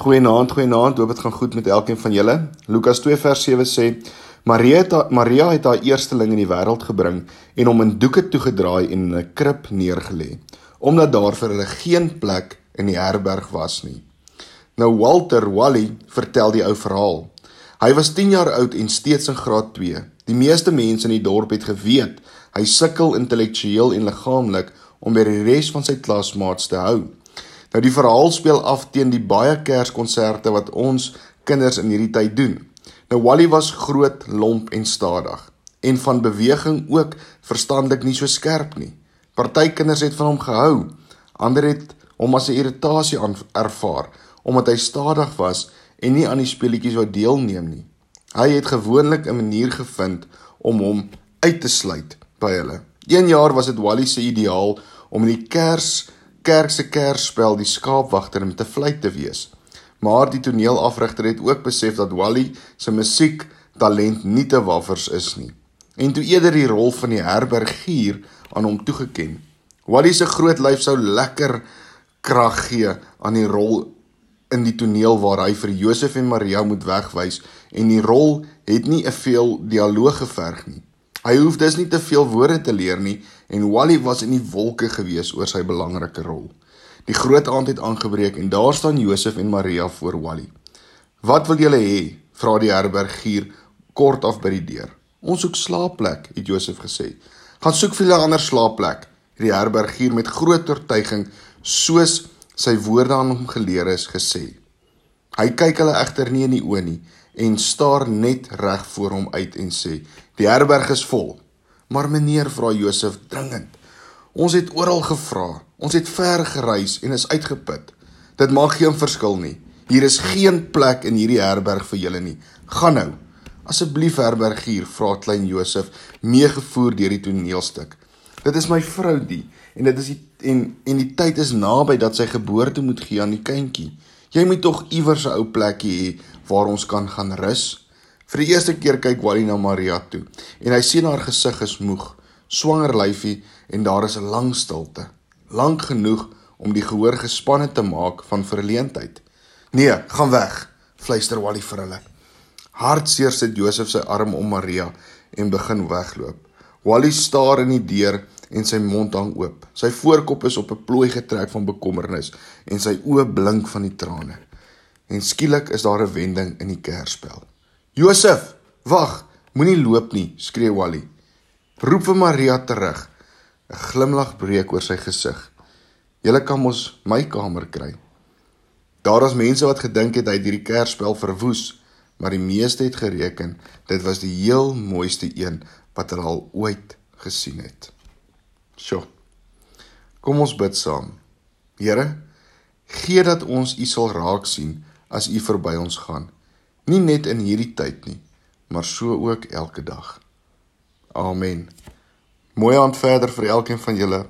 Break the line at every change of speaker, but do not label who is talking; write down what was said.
Goeienaand, goeienaand. Hoop dit gaan goed met elkeen van julle. Lukas 2 vers 7 sê: Maria het Maria het haar eersteling in die wêreld gebring en hom in doeke toegedraai en in 'n krib neergelê, omdat daar vir hulle geen plek in die herberg was nie. Nou Walter Wally vertel die ou verhaal. Hy was 10 jaar oud en steeds in graad 2. Die meeste mense in die dorp het geweet hy sukkel intellektueel en liggaamlik om by die res van sy klasmaats te hou. Nou die verhaal speel af teen die baie kerskonserte wat ons kinders in hierdie tyd doen. Nou Wally was groot, lomp en stadig en van beweging ook verstandelik nie so skerp nie. Party kinders het van hom gehou, ander het hom as 'n irritasie ervaar omdat hy stadig was en nie aan die speletjies wou deelneem nie. Hy het gewoonlik 'n manier gevind om hom uit te sluit by hulle. Een jaar was dit Wally se ideaal om in die kers kerk se kersspel die skaapwagter om te fluit te wees. Maar die toneelafrigter het ook besef dat Wally se musiek talent nie te waffers is nie en toe eerder die rol van die herbergier aan hom toegeken. Wally se groot lyf sou lekker krag gee aan die rol in die toneel waar hy vir Josef en Maria moet wegwys en die rol het nie 'n veel dialoog geverg nie. Hy hoef dus nie te veel woorde te leer nie en Wally was in die wolke gewees oor sy belangrike rol. Die groot aand het aangebreek en daar staan Josef en Maria voor Wally. "Wat wil julle hê?" vra die herbergier kort af by die deur. "Ons soek slaapplek," het Josef gesê. "Gaan soek vir 'n ander slaapplek," het die herbergier met groot oortuiging soos sy woorde aan hom geleer is gesê. Hy kyk hulle egter nie in die oë nie en staar net reg voor hom uit en sê: "Die herberg is vol." "Maar meneer," vra Josef dringend. "Ons het oral gevra. Ons het ver gereis en is uitgeput. Dit maak geen verskil nie. Hier is geen plek in hierdie herberg vir julle nie. Gaan nou." "Asseblief, herbergier," vra klein Josef, meegevoer deur die toneelstuk. "Dit is my vrou die en dit is die, en en die tyd is naby dat sy geboorte moet gee aan die kindjie." Jy moet tog iewers 'n ou plekkie hê waar ons kan gaan rus. Vir die eerste keer kyk Wally na Maria toe en hy sien haar gesig is moeg, swanger lyfie en daar is 'n lang stilte, lank genoeg om die gehoor gespanne te maak van verleentheid. "Nee, gaan weg," fluister Wally vir hulle. Hartseer sit Josef sy arm om Maria en begin wegloop. Wally staar in die deur en sy mond hang oop. Sy voorkop is op 'n plooi getrek van bekommernis en sy oë blink van die trane. En skielik is daar 'n wending in die kerspel. "Josef, wag, moenie loop nie," skree Wally. Roep vir Maria terug. 'n Glimlag breek oor sy gesig. "Julle kan mos my kamer kry." Daar was mense wat gedink het hy het hierdie kerspel verwoes, maar die meeste het gereken dit was die heel mooiste een wat hulle al ooit gesien het. Sjoe. Kom ons bid saam. Here, gee dat ons U sal raak sien as U verby ons gaan. Nie net in hierdie tyd nie, maar so ook elke dag. Amen. Mooi aand verder vir elkeen van julle.